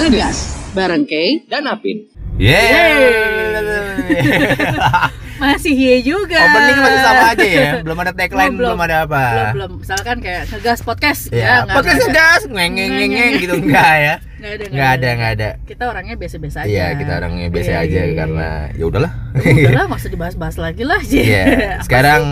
Ngegas bareng Kay dan Apin. Yeay. Masih iya juga. Opening masih sama aja ya. Belum ada tagline, Belum, belum, ada apa. Belum, belum. Misalkan kayak ngegas podcast Ya, nggak- podcast nggak ada. gas, ngeng ngeng ngeng ngeng gitu enggak ya. Nggak ada, Enggak ada, enggak ada. Kita orangnya biasa-biasa aja. Iya, kita orangnya biasa Iya, aja iya, iya. karena ya udahlah. Udahlah, nggak usah dibahas-bahas lagi lah. Iya. Sekarang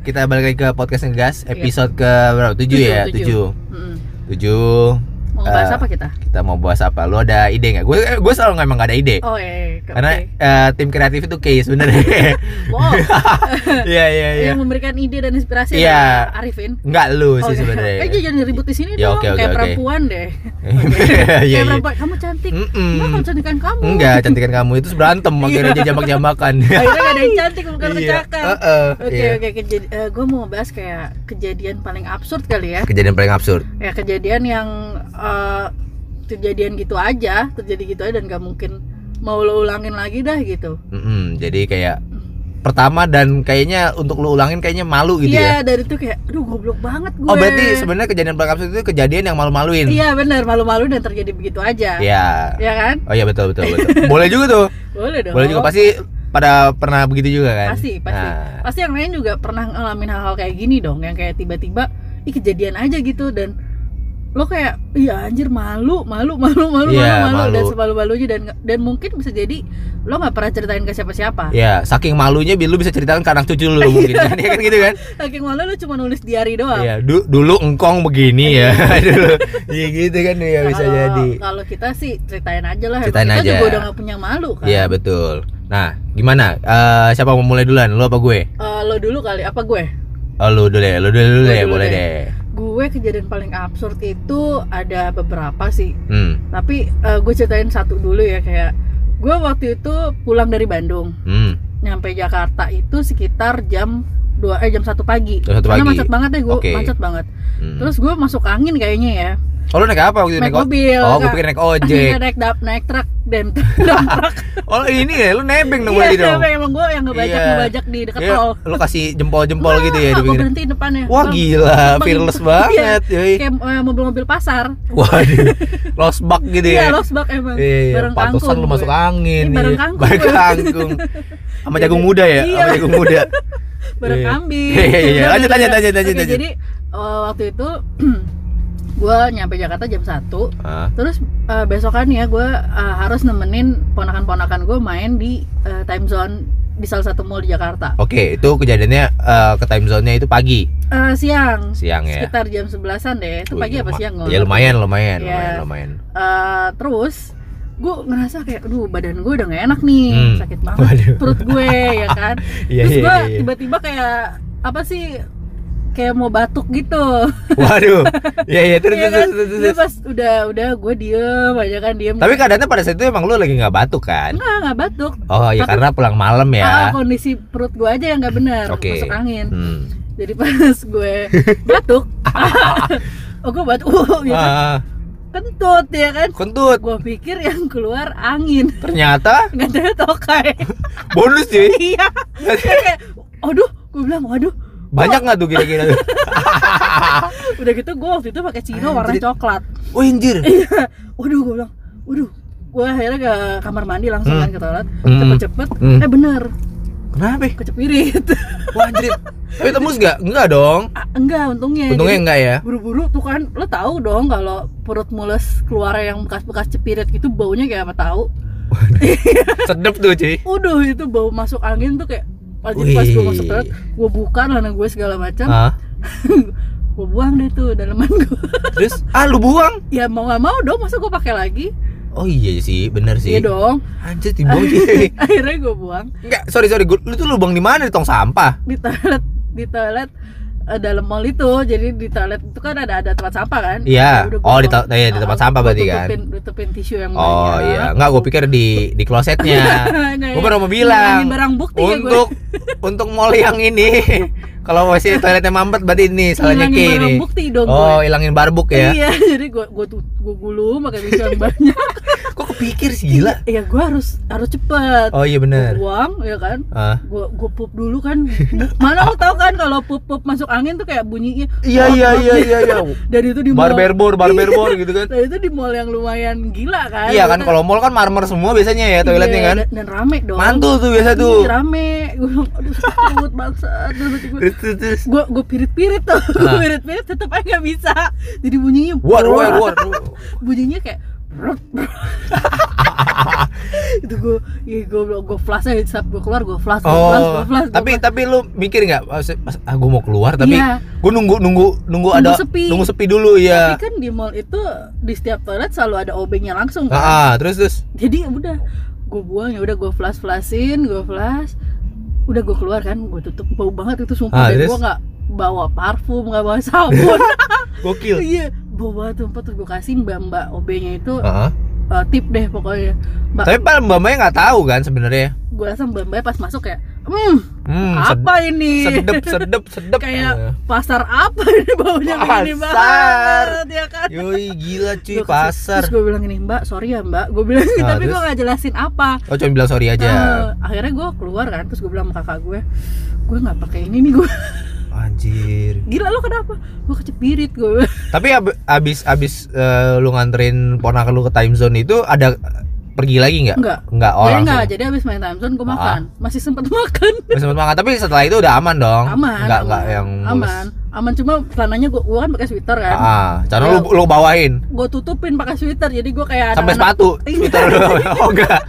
kita balik lagi ke podcast ngegas episode ke berapa? 7 ya? Iya. Tujuh, 7. Mm-mm. 7. Mau bahas Eh, apa kita? Kita mau bahas apa? Lu ada ide nggak? Gue gue selalu emang nggak ada ide. Oh iya, iya. Karena oke. eh, tim kreatif itu case sebenarnya. Wow. Iya iya iya. Yang memberikan ide dan inspirasi Iya. adalah Arifin. Enggak lu sih Oh, iya. sebenarnya. Eh jangan ribut di sini Ya, dong. oke, oke, kayak oke. perempuan deh. Iya kayak perempuan, kamu cantik. Mm-mm. Mbak, kalau cantikan kamu. Enggak, cantikan kamu itu berantem akhirnya aja jambak-jambakan. Akhirnya gak ada yang cantik, bukan kecakar. Oke oke eh, gue mau bahas kayak kejadian paling absurd kali ya. Kejadian paling absurd. Ya kejadian yang eh, kejadian gitu aja, terjadi gitu aja dan gak mungkin mau lo ulangin lagi dah gitu. Mm-mm, jadi kayak pertama dan kayaknya untuk lu ulangin kayaknya malu gitu Iya ya. dari itu kayak, aduh goblok banget gue. Oh berarti sebenarnya kejadian absurd itu kejadian yang malu-maluin. Iya benar malu-malu dan terjadi begitu aja. Iya. Ya kan? Oh iya betul betul betul. Boleh juga tuh. Boleh dong. Boleh juga pasti pada pernah begitu juga kan? Pasti, pasti. Nah, Pasti yang lain juga pernah ngalamin hal-hal kayak gini dong, yang kayak tiba-tiba ih kejadian aja gitu dan lo kayak iya anjir malu malu malu malu Iya, malu, malu dan malu. semalu malunya dan dan mungkin bisa jadi lo nggak pernah ceritain ke siapa-siapa ya saking malunya lu bisa ceritakan ke anak cucu lu mungkin kan ya kan gitu kan? saking malu lo cuma nulis diary doang Iya, du- dulu engkong begini ya. dulu. Iya gitu kan ya Nah, bisa kalau- jadi. kalau kita sih ceritain aja lah Ceritain kita aja. juga udah gak punya malu kan Iya betul. Nah, gimana? Eh, siapa mau mulai duluan? Lu apa gue? Eh, lo dulu kali apa gue Oh, lu dulu deh. Lu dulu, dulu Gua deh, dulu boleh deh. deh. Gue kejadian paling absurd itu ada beberapa sih Hmm. tapi eh, gue ceritain satu dulu ya kayak gue waktu itu pulang dari Bandung Hmm. nyampe Jakarta itu sekitar jam 2 eh jam 1 pagi. 1 Karena pagi. macet banget deh gue, Oke. macet banget. Hmm. Terus gue masuk angin kayaknya ya. Oh, lu naik apa waktu itu? Naik o- mobil. Oh, gue pikir naik ojek. naik dap, naik truk dan truk. Oh, ini ya, lu nebeng dong Iya, dong. emang gue yang ngebajak Iya. ngebajak di dekat Iya, tol. lu kasih jempol-jempol gitu ya di gue berhenti depannya. Wah, gila, fearless iya, banget, yoi. Kayak eh, mobil-mobil pasar. Waduh, lost bug gitu Iya, ya. losbak emang. Iya, iya, bareng pantesan kangkung lu masuk angin. Iya, bareng iya. kangkung Bareng kangkung. Sama jagung muda ya? Iya. Sama jagung muda. bareng Iya. kambing. Iya, iya, iya. Lanjut, lanjut, lanjut, lanjut. Jadi eh, waktu itu gue nyampe Jakarta jam 1 Ah, Terus eh, besokannya gue eh, harus nemenin ponakan-ponakan gue main di eh, time zone di salah satu mall di Jakarta. Oke, itu kejadiannya eh, ke time zone-nya itu pagi, Eh, siang, siang ya. sekitar jam 11-an deh. Itu Wih, pagi apa siang? Ya lumayan, lumayan, Iya. lumayan, lumayan. Eh, terus gue ngerasa kayak, aduh badan gue udah gak enak nih, Hmm. sakit banget Waduh. perut gue ya kan. Iya, terus iya, gue iya, iya. tiba-tiba kayak apa sih? Kayak mau batuk gitu. Waduh. Iya, iya, terus, Iya terus, kan? terus, terus, pas udah udah gue diem aja kan diem. Tapi keadaannya pada saat itu emang lu lagi nggak batuk kan? Enggak, enggak batuk. Oh, ya Tapi- karena pulang malam Ah, ya. kondisi perut gue aja yang nggak benar Oke. masuk angin Hmm. jadi pas gue batuk oh gue batuk uh, gitu. Ah, kentut ya kan kentut. gue pikir yang keluar angin Ternyata nggak ada tokai bonus cuy. iya kayak aduh gue bilang waduh Banyak nggak tuh kira-kira udah gitu gue waktu itu pakai chino warna coklat Oh, anjir. waduh gue bilang waduh gue akhirnya ke kamar mandi langsung Hmm. kan ke toilet Hmm. cepet-cepet Hmm. eh bener Kenapa? kecepirit Wah, anjir. Tapi tembus nggak? Enggak dong. Ah, enggak untungnya Untungnya Jadi- enggak ya. buru-buru tuh kan lo tahu dong kalau perut mules keluar yang bekas-bekas cepirit gitu baunya kayak apa tahu Sedep tuh, cuy. udah itu bau masuk angin tuh kayak pas pas gue masuk toilet gue buka lana gue segala macam Hah? gue buang deh tuh daleman gue Terus ah lu buang? ya mau nggak mau dong masa gue pakai lagi Oh iya sih, bener sih. iya dong Anjir dibuang cuy. akhirnya gue buang Enggak, sorry sorry, gua, lu tuh lubang di mana di tong sampah? di toilet di toilet eh, dalam mall itu jadi di toilet itu kan ada ada tempat sampah kan Iya. Ya udah, Oh, di buang. to- iya, di tempat Ah, sampah berarti kan? tutupin, tutupin tisu yang Oh banyak. iya, enggak gue pikir di di klosetnya. Nggak, gue baru mau bilang Ngilangin barang bukti ya gue. Untuk mall yang ini Kalau masih toiletnya mampet berarti ini salahnya Ngilangin K barang ini. dong Oh, gue. ilangin barbuk ya. Iya, jadi gue gue tuh gue gulung pakai tisu yang banyak. Kok kepikir sih gila? Iya, gue harus harus cepet. Oh iya Gue bener. buang, ya kan? Ah. Gue gue pup dulu kan. Mana lu tahu kan kalau pup pup masuk angin tuh kayak bunyinya. Iya iya iya iya iya. Dan itu di mall. Barberbor, barberbor gitu kan. Dan itu di mall yang lumayan gila kan. Iya kan kalau mall kan marmer semua biasanya ya toiletnya Iya, kan. Dan, dan rame dong. Mantul tuh biasa tuh. Iya, rame. Gue bilang, aduh sakit bangsa. Terus gue gue gue pirit-pirit tuh gue Ah. pirit-pirit tetep aja nggak bisa jadi bunyinya brrrr. waduh, waduh. bunyinya kayak itu gue ya gue gue flash aja saat gue keluar gue flash gue flash Oh, gue flash gua tapi flash. tapi lu mikir nggak pas, ah gue mau keluar tapi Iya. gue nunggu nunggu nunggu Nunggu ada sepi. nunggu sepi dulu ya. tapi kan di mall itu di setiap toilet selalu ada obengnya langsung Ah, kan ah, terus terus. jadi udah gue buang ya udah gue flash flashin gue flash udah gue keluar kan gue tutup bau banget itu sumpah Ah, dan gue nggak bawa parfum nggak bawa sabun Gokil. iya bau banget sumpah terus gue kasih mbak mbak OB-nya itu Ah, ah. uh, tip deh pokoknya mbak Tapi mbak Maya nggak tahu kan sebenarnya. gue rasa mbak mbak pas masuk kayak hmm Hmm, apa ini sedep sedep sedep. kayak Ah. pasar apa ini baunya begini Pasar. banget ya kan Yoi gila cuy Gua pasar. terus gue bilang ini mbak sorry ya mbak gue bilang Ah, tapi gue nggak jelasin apa Oh cuma bilang sorry aja. Eh, akhirnya gue keluar kan terus gue bilang sama kakak gue gue nggak pakai ini nih gue Anjir. gila lo kenapa gue kecepirit gue Tapi ab- abis abis eh, lu nganterin ponakan lu ke time zone itu ada pergi lagi nggak? Enggak. Enggak oh langsung. nggak jadi abis main time zone gue Ah. makan masih sempat makan Masih sempet makan tapi setelah itu udah aman dong. aman Enggak aman, enggak yang aman aman cuma celananya gue gue kan pakai sweater kan Ah, cara Ya. lu lu bawain gue tutupin pakai sweater jadi gue kayak sampai anak-anak- sepatu. Iya. Lu. Oh enggak.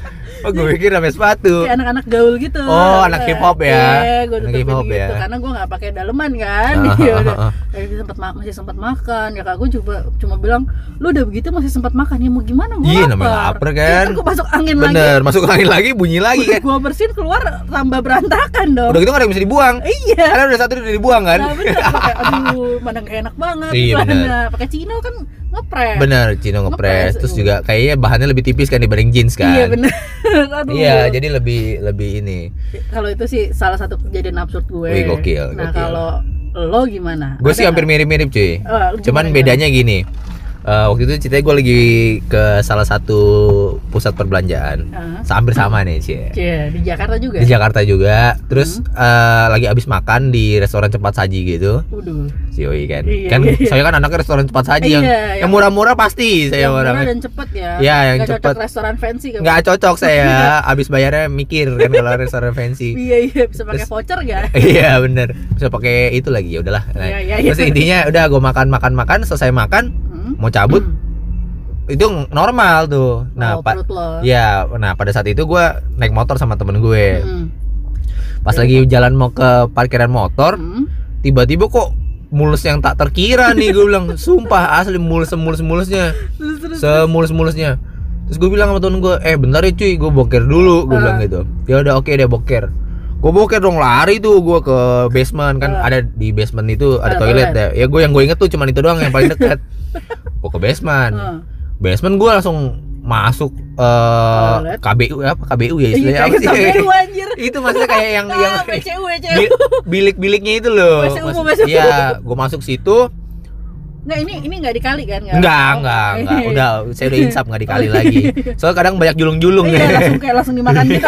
Oh gue pikir sampai sepatu. kayak anak-anak gaul gitu Oh, anak hip hop ya. Iya, gue Anak tutupin hip hop gitu ya. karena gue nggak pakai daleman kan Ah, Iya, ah, udah. ah, ah. Jadi sempat ma- masih sempat makan ya kak gue coba cuma bilang lu udah begitu masih sempat makan ya mau gimana gue Iya, namanya lapar kan. gue masuk angin lagi Bener, masuk angin lagi bunyi lagi kan. gue bersihin keluar tambah berantakan dong Udah gitu nggak ada yang bisa dibuang. iya Karena udah satu udah dibuang kan. nah bener kayak aduh mana gak enak banget Iya, bener. pakai chino kan ngepres Bener, Cino ngepres. Ngepres, Terus uh. juga kayaknya bahannya lebih tipis kan dibanding jeans kan. iya bener aduh Iya, jadi lebih lebih ini. kalau itu sih salah satu kejadian absurd gue Wih, gokil, nah kalau lo gimana Gue sih hampir mirip-mirip cuy. Lu Cuman bedanya gini. Eh, waktu itu ceritanya gue lagi ke salah satu pusat perbelanjaan. Ah. Hampir sama nih sih. Cie, di Jakarta juga Di Jakarta juga. Terus Hmm. eh, lagi abis makan di restoran cepat saji gitu. Si kan. Iya, kan iya, iya. saya kan anaknya restoran cepat saji yang Iya, yang yang- murah-murah pasti saya yang murah dan cepet ya Iya, yang cocok cepet. restoran fancy kan Nggak cocok saya. abis bayarnya mikir kan kalau restoran fancy. iya iya bisa pakai voucher gak iya bener bisa pakai itu lagi ya udahlah Nah, Iya, iya, iya. terus intinya udah gue makan makan makan selesai makan? Mau cabut Hmm. itu normal tuh nah oh, pak ya nah pada saat itu gue naik motor sama temen gue Hmm. pas lagi jalan mau ke parkiran motor Hmm. tiba-tiba kok mulus yang tak terkira nih gue bilang sumpah asli mulus semulus mulusnya semulus mulusnya terus gue bilang sama temen gue eh bentar ya cuy gue boker dulu gue Ah. bilang gitu ya udah oke deh boker gue boker dong lari tuh gue ke basement kan Ah. ada di basement itu ada Ada toilet. deh ya gue yang gue inget tuh cuman itu doang yang paling dekat gue ke basement. Hmm. basement gue langsung masuk eh Toilet. KBU apa KBU ya Iya, istilahnya apa sih? Anjir. Itu maksudnya kayak yang yang ah, PCU PCU bi- bilik-biliknya itu loh. Umum, iya gue masuk situ. Nggak ini ini nggak dikali kan? Enggak enggak enggak udah saya udah insap nggak dikali lagi. soalnya kadang banyak julung-julung iya ya. langsung kayak langsung dimakan gitu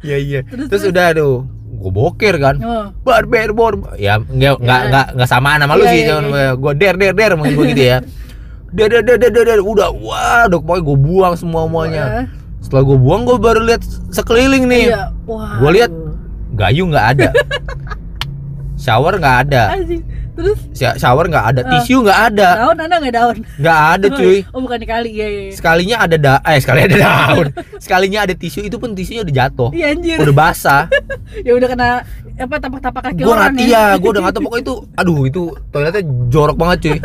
Iya iya. Terus, Terus, udah tuh, gue boker kan. oh. Barber bor. Ya enggak enggak Ya. enggak enggak samaan sama lu Iya, sih, iya, iya. gue der der der mungkin gue gitu ya. Der der der der der, udah wah, dok pokoknya gue buang semua semuanya. Setelah gue buang gue baru lihat sekeliling nih. iya Gua lihat. Gayung nggak ada. Shower nggak ada. Terus Shower nggak ada. Ah. Tisu nggak ada. daun ada nggak daun Nggak ada cuy. oh bukan dikali iya iya iya. Sekalinya ada da eh sekali ada daun. Sekalinya ada tisu itu pun tisunya udah jatuh. iya anjir Udah basah. ya udah kena apa tapak-tapak kaki gue orang nggak ya iya gue udah nggak tahu pokoknya itu aduh itu toiletnya jorok banget cuy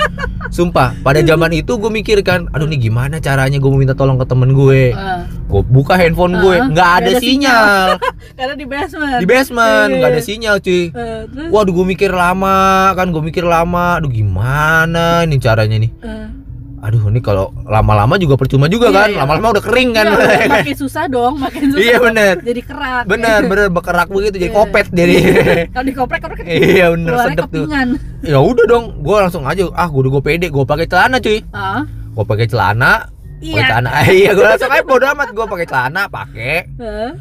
sumpah pada zaman itu gue mikir kan aduh nih gimana caranya gue minta tolong ke temen gue Ah, gue buka handphone gue Ah, nggak ada ada sinyal. karena di basement. Di basement Iya, nggak iya. ada sinyal cuy. Eh, terus? Waduh gue mikir lama kan gue mikir lama. Aduh gimana ini caranya nih? Eh, aduh ini kalau lama-lama juga percuma juga Iya, kan? iya. lama-lama udah kering kan? Iya, makin susah dong makin susah Iya, bener. jadi kerak. Bener bener bekerak begitu jadi Iya. kopet jadi. Kalau dikoprek koprek iya bener sedep tuh. ya udah dong gue langsung aja ah gue udah gue pede gue pakai celana cuy. Ah gue pakai celana pakai iya celana. Iya gue langsung aja bodo amat gue pakai celana pakai Hah?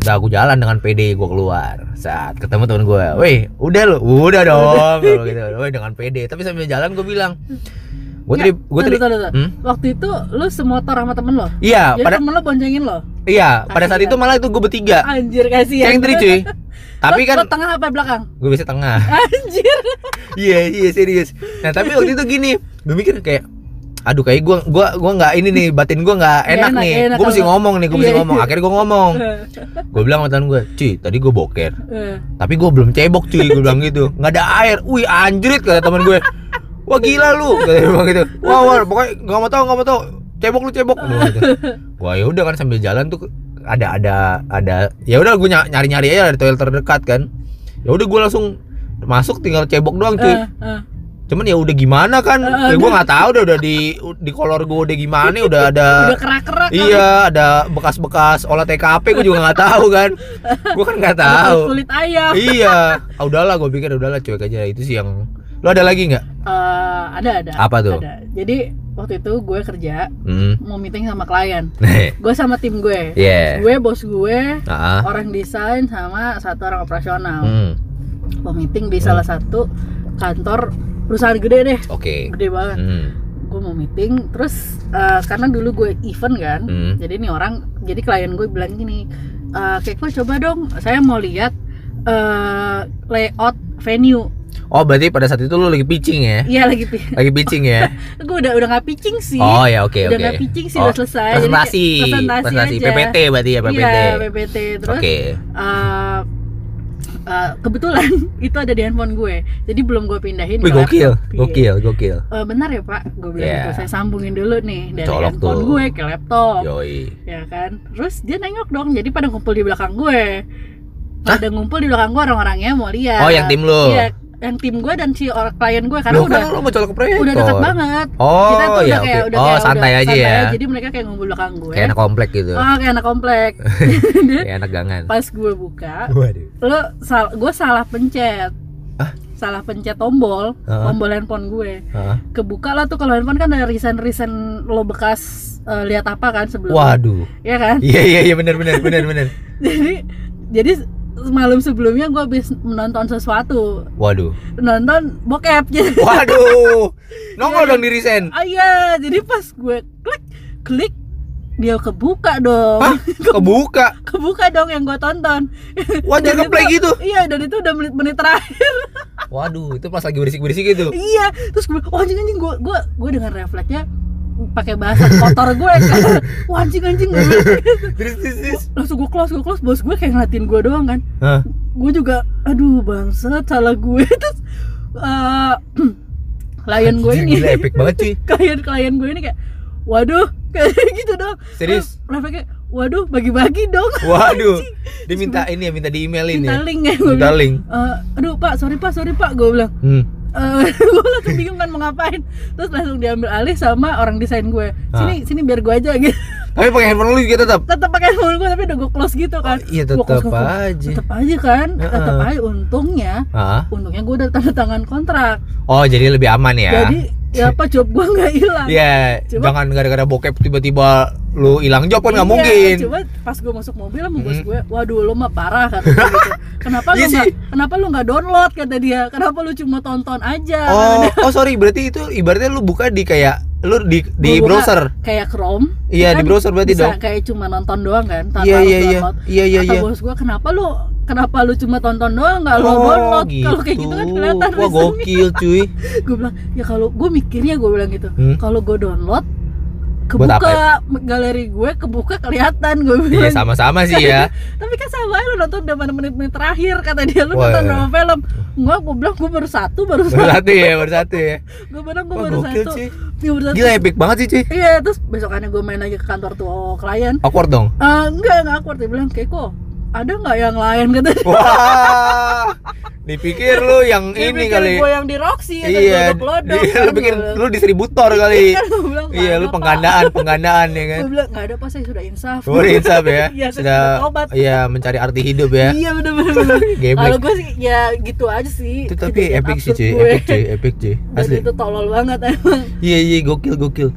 udah aku jalan dengan pede gue keluar saat ketemu temen gue weh udah lo udah dong kalau gitu. Weh dengan pede. Tapi sambil jalan gue bilang gue tadi gue tadi. Hmm? waktu itu lu semotor sama temen lo? Iya jadi pada temen lo boncengin lo? Iya pada saat itu malah itu gue bertiga. Anjir kasihan. Cengtri cuy. Tapi Lo- kan lo tengah apa belakang? Gue bisa tengah. Anjir. Iya iya serius. Nah tapi waktu itu gini gue mikir kayak aduh kayak gue gua gua nggak ini nih batin gue nggak Nggak enak, enak, nih. enak gue mesti ngomong nih gue mesti Iya. ngomong. Akhirnya gue ngomong. Gue bilang sama temen gue cuy tadi gue boker. Eh, tapi gue belum cebok cuy gue bilang gitu. Nggak ada air. Wih anjrit kata teman gue wah gila lu kata dia bilang gitu. Wah wah pokoknya nggak mau tau nggak mau tau cebok lu cebok. Gua gitu. wah ya udah kan sambil jalan tuh ada ada ada. Ya udah gue nyari nyari aja di toilet terdekat kan. Ya udah gue langsung masuk tinggal cebok doang cuy. Eh, eh. Cuman ya udah gimana kan? Eh, ya gue nggak tahu udah udah di di kolor gue udah gimana udah ada udah kerak-kerak kan? iya ada bekas-bekas olah TKP gue juga nggak tahu kan. Gue kan nggak tahu. kulit ayam. Iya. Ah, udahlah gue pikir udahlah cuek aja. Itu sih yang lo ada lagi nggak? Eh, ada ada. Apa tuh? ada. Jadi waktu itu gue kerja hmm. mau meeting sama klien. Gue sama tim gue. Yeah gue bos gue ah. orang desain sama satu orang operasional. Hmm. Mau meeting di salah satu kantor perusahaan gede deh. Oke. Gede banget. Hmm. Gue mau meeting terus eh, karena dulu gue event kan Hmm. jadi nih orang jadi klien gue bilang gini eh Keko coba dong saya mau lihat eh, layout venue. Oh berarti pada saat itu lo lagi pitching ya? Iya lagi pi- lagi pitching ya? Gue udah udah nggak pitching sih. Oh ya oke udah oke. nggak pitching sih Oh, udah selesai. Jadi presentasi. kayak presentasi, presentasi. aja. PPT berarti ya PPT iya PPT terus oke. eh, eh, kebetulan itu ada di handphone gue jadi belum gue pindahin Wih gokil, laptop. Gokil, gokil. Eh, benar ya pak gue bilang Iya. gitu saya sambungin dulu nih dari Colok handphone tuh. gue ke laptop Yoi. ya kan terus dia nengok dong jadi pada ngumpul di belakang gue pada ngumpul di belakang gue orang-orangnya mau lihat Oh, yang tim lu? iya yang tim gue dan si orang klien gue karena Loh, udah kan lo mau colok ke proyektor. udah dekat banget Oh, kita tuh ya udah oke. kayak udah oh, kayak santai udah aja ya. jadi mereka kayak ngumpul belakang gue Kayak anak komplek gitu. ah kayak anak komplek Kayak anak gangan. pas gue buka Waduh. lo sal gue salah pencet Hah? salah pencet tombol Heeh. tombol handphone gue Heeh. kebuka lah tuh kalau handphone kan ada resign resign lo bekas eh, lihat apa kan sebelum Waduh. ya kan Iya iya iya benar benar benar benar. jadi jadi malam sebelumnya gue habis menonton sesuatu Waduh. nonton bokep jadi Waduh. Nongol dong di resign. ah iya jadi pas gue klik klik dia kebuka dong Hah? Kebuka. kebuka dong yang gue tonton Wah, Dan jangan play itu- gitu. iya dan itu udah menit-menit terakhir Waduh, itu pas lagi berisik-berisik gitu. iya terus gue oh anjing anjing gue gue gue dengan refleksnya pakai bahasa kotor gue kan wah anjing anjing. Terus langsung gue close gue close bos gue kayak ngeliatin gue doang kan Hah? gue juga aduh bangsat salah gue terus eh, klien gue ini Gila epic banget cuy. klien klien gue ini kayak waduh kayak gitu dong Serius? Refleksnya waduh bagi-bagi dong Waduh. Dia minta ini ya, minta di emailin minta ya. link ya gue Minta bilang link. "Eh, aduh pak sorry pak sorry pak gue bilang Hmm. Eh, gue langsung bingung kan mau ngapain terus langsung diambil alih sama orang desain gue sini sini biar gue aja gitu Tapi pakai handphone lu juga tetap. tetap pakai handphone gue tapi udah gue close gitu kan Oh, iya, tetap close. aja. tetap aja kan Heeh. tetap aja untungnya Hah? untungnya gue udah tanda tangan kontrak Oh, jadi lebih aman ya. jadi ya apa job gue nggak hilang Iya, Coba- jangan gara-gara bokep tiba-tiba lu hilang job kan nggak Iya, mungkin. Coba pas gue masuk mobil sama bos Mm. gue, waduh lu mah parah kata dia gitu. Kenapa lu Iya nggak sih. kenapa lu nggak download kata dia? Kenapa lu cuma tonton aja? Oh, oh sorry, berarti itu ibaratnya lu buka di kayak lu di di Gua browser. kayak Chrome. Iya, di browser berarti bisa dong. kayak cuma nonton doang kan, tanpa Iya iya iya. download. Iya iya Kata iya. bos gue, kenapa lu kenapa lu cuma tonton doang nggak lu Oh, download? Kalau kayak gitu kan kelihatan Wah, gokil cuy. gue bilang ya kalau gue mikirnya gue bilang gitu Hmm. kalau gue download Buat kebuka galeri gue kebuka kelihatan gue Iya, bilang sama-sama sih ya. tapi kan sama lu nonton udah mana menit-menit terakhir kata dia lu nonton iya. berapa film enggak gue bilang gue baru satu baru Baru satu satu ya, baru satu ya. gue bilang gue baru satu. Iya, baru satu Gila epic banget sih cuy. iya terus besokannya gue main lagi ke kantor tuh oh, klien Awkward dong. Eh, enggak enggak awkward dia bilang Keko ada nggak yang lain kata dia Wah. Dipikir lu yang ini kali. gue yang di Roxy Iya. gue lodok Iya, lu pikir lu distributor kali. Iya, lu ada, Pak." penggandaan, penggandaan ya kan. Gue bilang nggak ada pas saya sudah insaf. Oh, insaf ya. Saya Sudah sudah tobat. iya mencari arti hidup ya. Iya bener. Geblek. Kalau gue sih ya gitu aja sih. Itu tapi epic sih, cuy. Epic cuy, epic cuy. Asli. itu tolol banget emang. Iya, iya, gokil, gokil.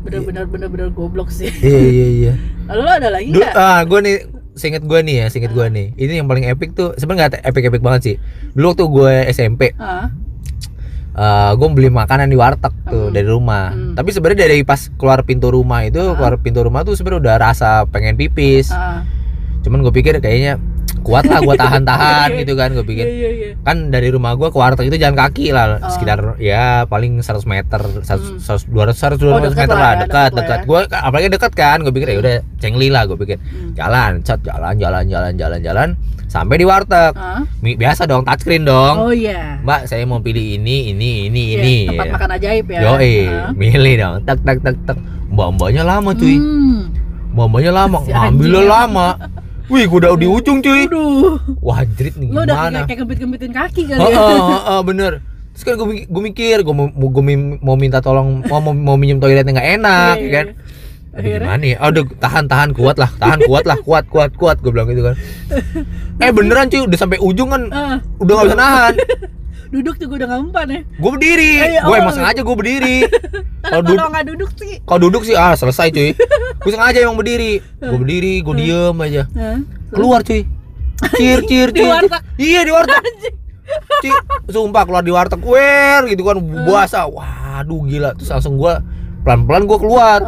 Bener-bener bener-bener goblok sih. Iya, iya, iya. Lalu lo ada lagi nggak? ah, gue nih Seinget gue nih ya, seinget gue nih. Ini yang paling epic tuh, sebenarnya nggak epic-epic banget sih. Dulu waktu gue SMP, Ah, eh gue beli makanan di warteg tuh Hmm. dari rumah. Hmm. Tapi sebenarnya dari pas keluar pintu rumah itu, Ah. keluar pintu rumah tuh sebenarnya udah rasa pengen pipis. ah. Cuman gue pikir kayaknya kuat lah gue tahan-tahan gitu kan gue Iya pikir. iya iya. Kan dari rumah gue ke warteg itu jalan kaki lah Oh. sekitar ya paling 100 meter, 100, Hmm. 100 200 100 Oh, 200 dekat meter lah lah, ya, dekat dekat dekat. ya. Gue apalagi dekat kan, gue pikir ya Hmm. udah cengli lah gue pikir. Hmm. Jalan, cat jalan jalan jalan jalan jalan sampai di warteg. Mi- Biasa dong touchscreen dong. Oh iya. Mbak, saya mau pilih ini, ini, ini, Iya, ini. tempat ya. makan ajaib ya. Yoi, Ah. milih dong. Tak tak tak tak. Mbak-mbaknya lama cuy. Hmm. Mbak-mbaknya lama, Si ngambilnya lama. Wih, gua udah di ujung cuy. Aduh. Wah, anjrit nih Lo udah gimana? kayak, kayak kebit-kebitin kaki kali Heeh, ya. heeh, bener. Terus kan gue mikir, gue mikir, gue mau, gue mau minta tolong, mau mau, mau minjem toiletnya nggak enak, Iya, ya kan? iya. Aduh, Akhirnya? gimana ya? Aduh, tahan, tahan, kuat lah, tahan, kuat lah, kuat, kuat, kuat, gue bilang gitu kan. Eh beneran cuy, udah sampai ujung kan, Ah, udah nggak bisa nahan. duduk juga udah nggak mempan ya. Gue berdiri, Eh, gue oh. emang sengaja gue berdiri. Kalau duduk, nggak duduk sih. kalau duduk sih ah selesai cuy. Gue sengaja emang berdiri, gue berdiri, gue diem aja. Keluar cuy. Cir, cir, Di cir. Iya di warteg. Ci, sumpah keluar di warteg, wer gitu kan basah. Waduh gila. Terus langsung gua pelan-pelan gua keluar.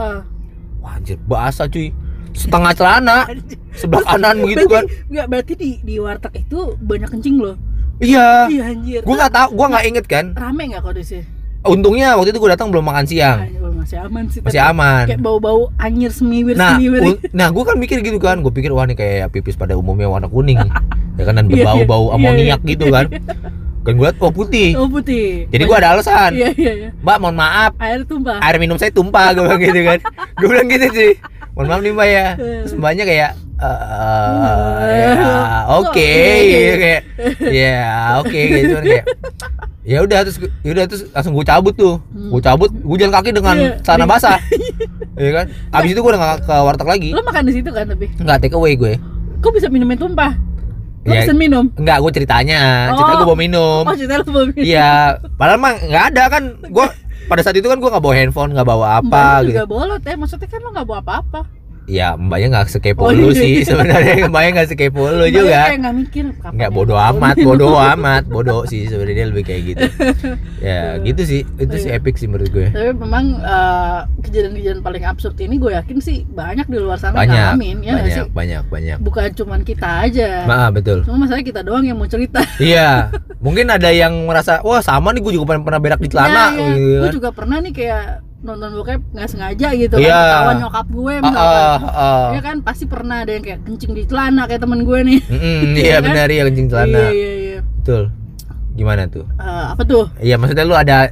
Wah anjir basah cuy. Setengah celana, sebelah kanan begitu kan. Nggak berarti di di warteg itu banyak kencing loh. Iya. Iya anjir. Gua nggak tahu, gua nggak inget kan. Rame nggak kondisi? Untungnya waktu itu gua datang belum makan siang. Ah, masih aman sih. Masih aman. Kayak bau-bau anyir semiwir Nah, semiwir. nah gue kan mikir gitu kan, gue pikir wah nih kayak pipis pada umumnya warna kuning, ya kan dan Iya, iya. berbau-bau Iya, amoniak iya. gitu kan. Kan gue oh putih. Oh putih. Jadi gue ada alasan, Iya iya iya. Mbak mohon maaf, Air tumpah. air minum saya tumpah gue bilang gitu kan. Gue bilang gitu sih. Mohon maaf nih Mbak ya. Terus mbaknya kayak eh ya, oke gitu kayak ya oke gitu Cuman kayak ya udah terus ya udah terus langsung gue cabut tuh gue cabut gue jalan kaki dengan Iya. celana basah ya kan abis itu gue udah gak ke warteg lagi Lo makan di situ kan tapi. nggak take away gue Kok bisa minumnya tumpah? Lo Ya. pesen minum? Enggak, gue ceritanya. Cerita Oh. gue bawa minum. Oh cerita lo mau minum? Iya, padahal mah nggak ada kan. Gue pada saat itu kan gue nggak bawa handphone, nggak bawa Mbak apa lo gitu. juga bolot ya, maksudnya kan lo gak bawa apa-apa Ya, mbaknya nggak sekepo Oh, lu iya, sih iya. sebenarnya. Mbaknya nggak sekepo lu Mbaknya juga. kayak gak mikir Nggak ya bodoh amat, bodoh amat, bodoh sih sebenarnya lebih kayak gitu. Ya, gitu sih. Itu sih Iya. epic sih menurut gue. Tapi memang eh, kejadian-kejadian paling absurd ini gue yakin sih banyak di luar sana Banyak, ngalamin ya nggak banyak, sih? banyak, banyak. Bukan cuman kita aja Maaf, betul. Cuma masalahnya kita doang yang mau cerita Iya, mungkin ada yang merasa, wah sama nih gue juga pernah berak di celana, Iya, iya. gitu Gue kan. juga pernah nih kayak nonton bokep nggak sengaja gitu Iya. kan ketahuan nyokap gue misalkan ah, ah. Ya kan pasti pernah ada yang kayak kencing di celana kayak temen gue nih Mm-mm, Iya iya kan? benar ya kencing celana. Iya iya iya Betul. Gimana tuh? Eh, Apa tuh? Iya, maksudnya lu ada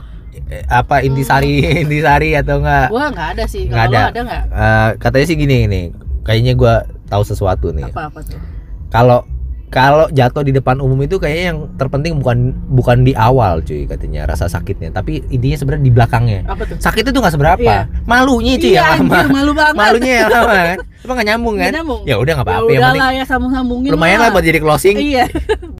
eh, apa intisari intisari atau enggak? Gue nggak ada sih Nggak Kalau lo ada. ada nggak? Eh, katanya sih gini nih. Kayaknya gua tahu sesuatu nih. Apa-apa tuh? Kalau kalau jatuh di depan umum itu kayaknya yang terpenting bukan bukan di awal cuy katanya rasa sakitnya, tapi intinya sebenarnya di belakangnya. Apa tuh? Sakit itu nggak seberapa, Iya. malunya cuy Iya yang lama. anjir malu banget Malunya yang lama kan. Emang gak nyambung kan? Nggak nyambung. Ya udah nggak Ya apa-apa lah ya sambung-sambungin lumayan lah buat jadi closing. Iya